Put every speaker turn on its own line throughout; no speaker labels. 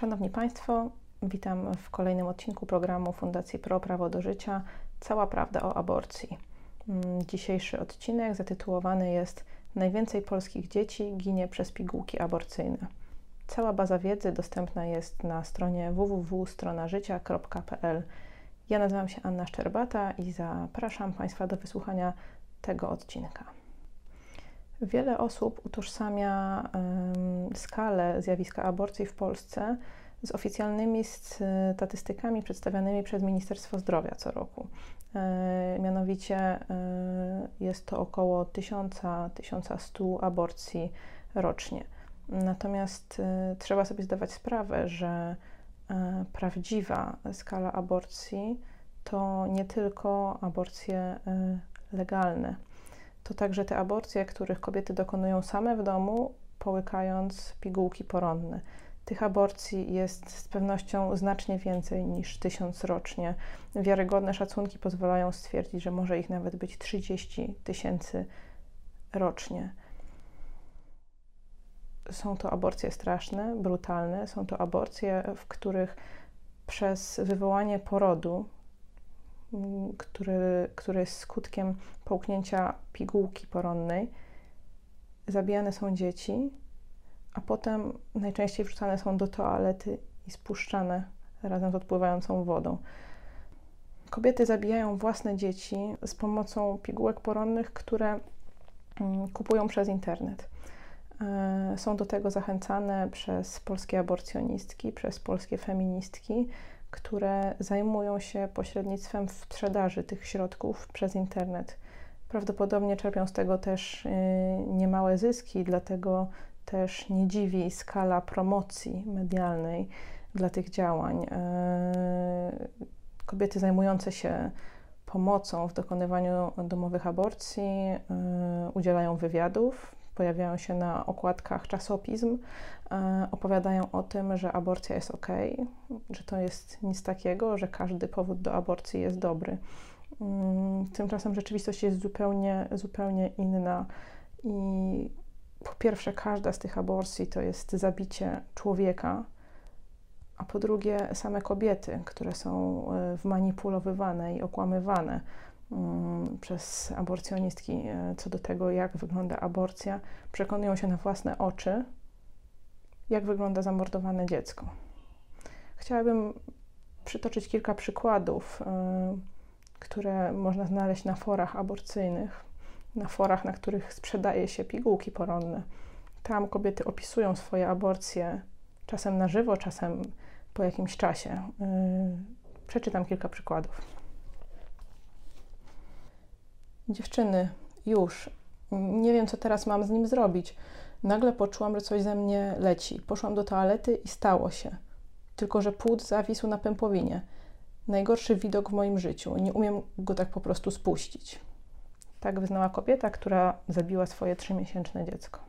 Szanowni Państwo, witam w kolejnym odcinku programu Fundacji Pro Prawo do Życia Cała prawda o aborcji. Mm, dzisiejszy odcinek zatytułowany jest Najwięcej polskich dzieci ginie przez pigułki aborcyjne. Cała baza wiedzy dostępna jest na stronie www.stronażycia.pl. Ja nazywam się Anna Szczerbata i zapraszam Państwa do wysłuchania tego odcinka. Wiele osób utożsamia skalę zjawiska aborcji w Polsce z oficjalnymi statystykami przedstawianymi przez Ministerstwo Zdrowia co roku. E, mianowicie e, jest to około 1000-1100 aborcji rocznie. Natomiast e, trzeba sobie zdawać sprawę, że prawdziwa skala aborcji to nie tylko aborcje legalne to także te aborcje, których kobiety dokonują same w domu, połykając pigułki poronne. Tych aborcji jest z pewnością znacznie więcej niż tysiąc rocznie. Wiarygodne szacunki pozwalają stwierdzić, że może ich nawet być 30 tysięcy rocznie. Są to aborcje straszne, brutalne, są to aborcje, w których przez wywołanie porodu który, który jest skutkiem połknięcia pigułki poronnej. Zabijane są dzieci, a potem najczęściej wrzucane są do toalety i spuszczane razem z odpływającą wodą. Kobiety zabijają własne dzieci z pomocą pigułek poronnych, które mm, kupują przez internet. E, są do tego zachęcane przez polskie aborcjonistki, przez polskie feministki, które zajmują się pośrednictwem w sprzedaży tych środków przez internet. Prawdopodobnie czerpią z tego też y, niemałe zyski, dlatego też nie dziwi skala promocji medialnej dla tych działań. E, kobiety zajmujące się pomocą w dokonywaniu domowych aborcji e, udzielają wywiadów, pojawiają się na okładkach czasopism, e, opowiadają o tym, że aborcja jest ok, że to jest nic takiego, że każdy powód do aborcji jest dobry. Mm, tymczasem rzeczywistość jest zupełnie, zupełnie inna i po pierwsze, każda z tych aborcji to jest zabicie człowieka, a po drugie, same kobiety, które są e, wmanipulowywane i okłamywane przez aborcjonistki e, co do tego, jak wygląda aborcja, przekonują się na własne oczy, jak wygląda zamordowane dziecko. Chciałabym przytoczyć kilka przykładów, e, które można znaleźć na forach aborcyjnych, na forach, na których sprzedaje się pigułki poronne. Tam kobiety opisują swoje aborcje czasem na żywo, czasem po jakimś czasie. E, przeczytam kilka przykładów. Dziewczyny, już. Nie wiem, co teraz mam z nim zrobić. Nagle poczułam, że coś ze mnie leci. Poszłam do toalety i stało się. Tylko, że płód zawisł na pępowinie. Najgorszy widok w moim życiu. Nie umiem go tak po prostu spuścić. Tak wyznała kobieta, która zabiła swoje trzymiesięczne dziecko.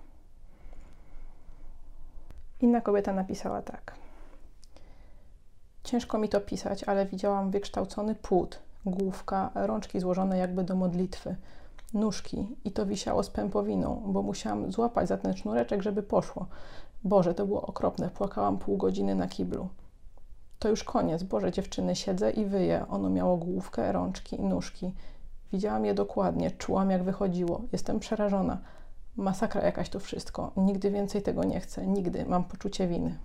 Inna kobieta napisała tak. Ciężko mi to pisać, ale widziałam wykształcony płód główka, rączki złożone jakby do modlitwy, nóżki i to wisiało z pępowiną, bo musiałam złapać za ten sznureczek, żeby poszło. Boże, to było okropne, płakałam pół godziny na kiblu. To już koniec, Boże, dziewczyny, siedzę i wyję. Ono miało główkę, rączki i nóżki. Widziałam je dokładnie, czułam jak wychodziło. Jestem przerażona. Masakra jakaś to wszystko. Nigdy więcej tego nie chcę. Nigdy. Mam poczucie winy.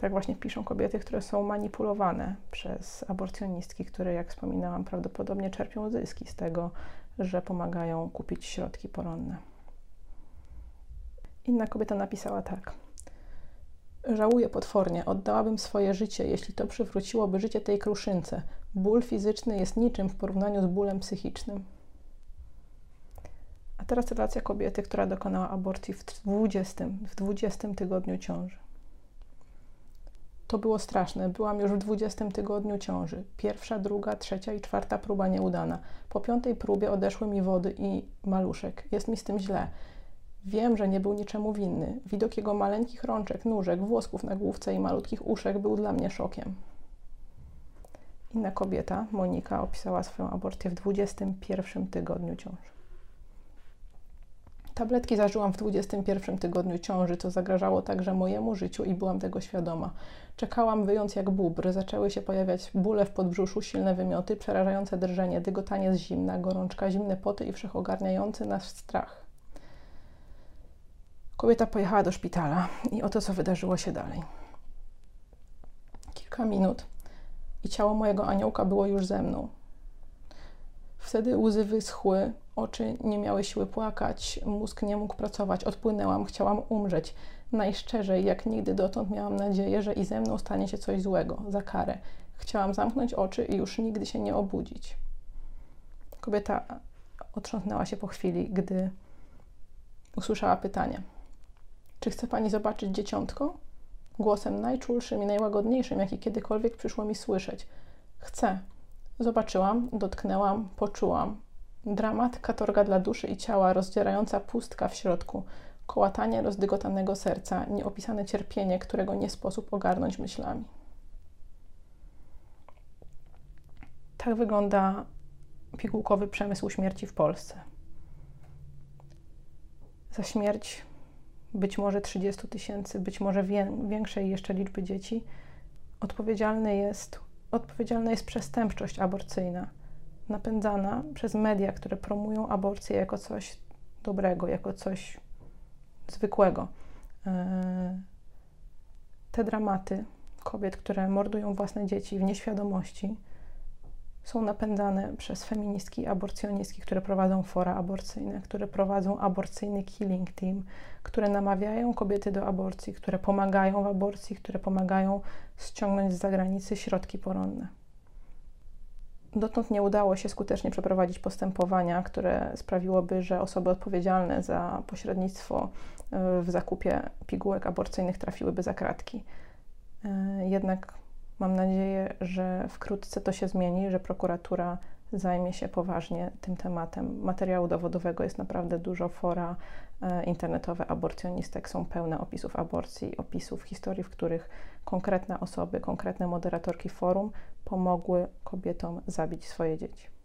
Tak właśnie piszą kobiety, które są manipulowane przez aborcjonistki, które, jak wspominałam, prawdopodobnie czerpią zyski z tego, że pomagają kupić środki poronne. Inna kobieta napisała tak. Żałuję potwornie, oddałabym swoje życie, jeśli to przywróciłoby życie tej kruszynce. Ból fizyczny jest niczym w porównaniu z bólem psychicznym. A teraz relacja kobiety, która dokonała aborcji w 20, w 20 tygodniu ciąży. To było straszne. Byłam już w dwudziestym tygodniu ciąży. Pierwsza, druga, trzecia i czwarta próba nieudana. Po piątej próbie odeszły mi wody i maluszek. Jest mi z tym źle. Wiem, że nie był niczemu winny. Widok jego maleńkich rączek, nóżek, włosków na główce i malutkich uszek był dla mnie szokiem. Inna kobieta, Monika, opisała swoją aborcję w 21 tygodniu ciąży. Tabletki zażyłam w 21 tygodniu ciąży, co zagrażało także mojemu życiu i byłam tego świadoma. Czekałam wyjąc jak bubr. Zaczęły się pojawiać bóle w podbrzuszu, silne wymioty, przerażające drżenie, dygotanie z zimna, gorączka, zimne poty i wszechogarniający nas strach. Kobieta pojechała do szpitala i oto co wydarzyło się dalej. Kilka minut i ciało mojego aniołka było już ze mną. Wtedy łzy wyschły, oczy nie miały siły płakać, mózg nie mógł pracować. Odpłynęłam, chciałam umrzeć. Najszczerzej, jak nigdy dotąd, miałam nadzieję, że i ze mną stanie się coś złego, za karę. Chciałam zamknąć oczy i już nigdy się nie obudzić. Kobieta otrząsnęła się po chwili, gdy usłyszała pytanie: Czy chce pani zobaczyć dzieciątko? Głosem najczulszym i najłagodniejszym, jaki kiedykolwiek przyszło mi słyszeć. Chcę. Zobaczyłam, dotknęłam, poczułam. Dramat, katorga dla duszy i ciała, rozdzierająca pustka w środku, kołatanie rozdygotanego serca, nieopisane cierpienie, którego nie sposób ogarnąć myślami. Tak wygląda pigułkowy przemysł śmierci w Polsce. Za śmierć być może 30 tysięcy, być może większej jeszcze liczby dzieci odpowiedzialny jest odpowiedzialna jest przestępczość aborcyjna, napędzana przez media, które promują aborcję jako coś dobrego, jako coś zwykłego. E, te dramaty kobiet, które mordują własne dzieci w nieświadomości, są napędzane przez feministki, aborcjonistki, które prowadzą fora aborcyjne, które prowadzą aborcyjny killing team, które namawiają kobiety do aborcji, które pomagają w aborcji, które pomagają ściągnąć z zagranicy środki poronne. Dotąd nie udało się skutecznie przeprowadzić postępowania, które sprawiłoby, że osoby odpowiedzialne za pośrednictwo e, w zakupie pigułek aborcyjnych trafiłyby za kratki. E, jednak Mam nadzieję, że wkrótce to się zmieni, że prokuratura zajmie się poważnie tym tematem. Materiału dowodowego jest naprawdę dużo. Fora e, internetowe aborcjonistek są pełne opisów aborcji, opisów historii, w których konkretne osoby, konkretne moderatorki forum pomogły kobietom zabić swoje dzieci.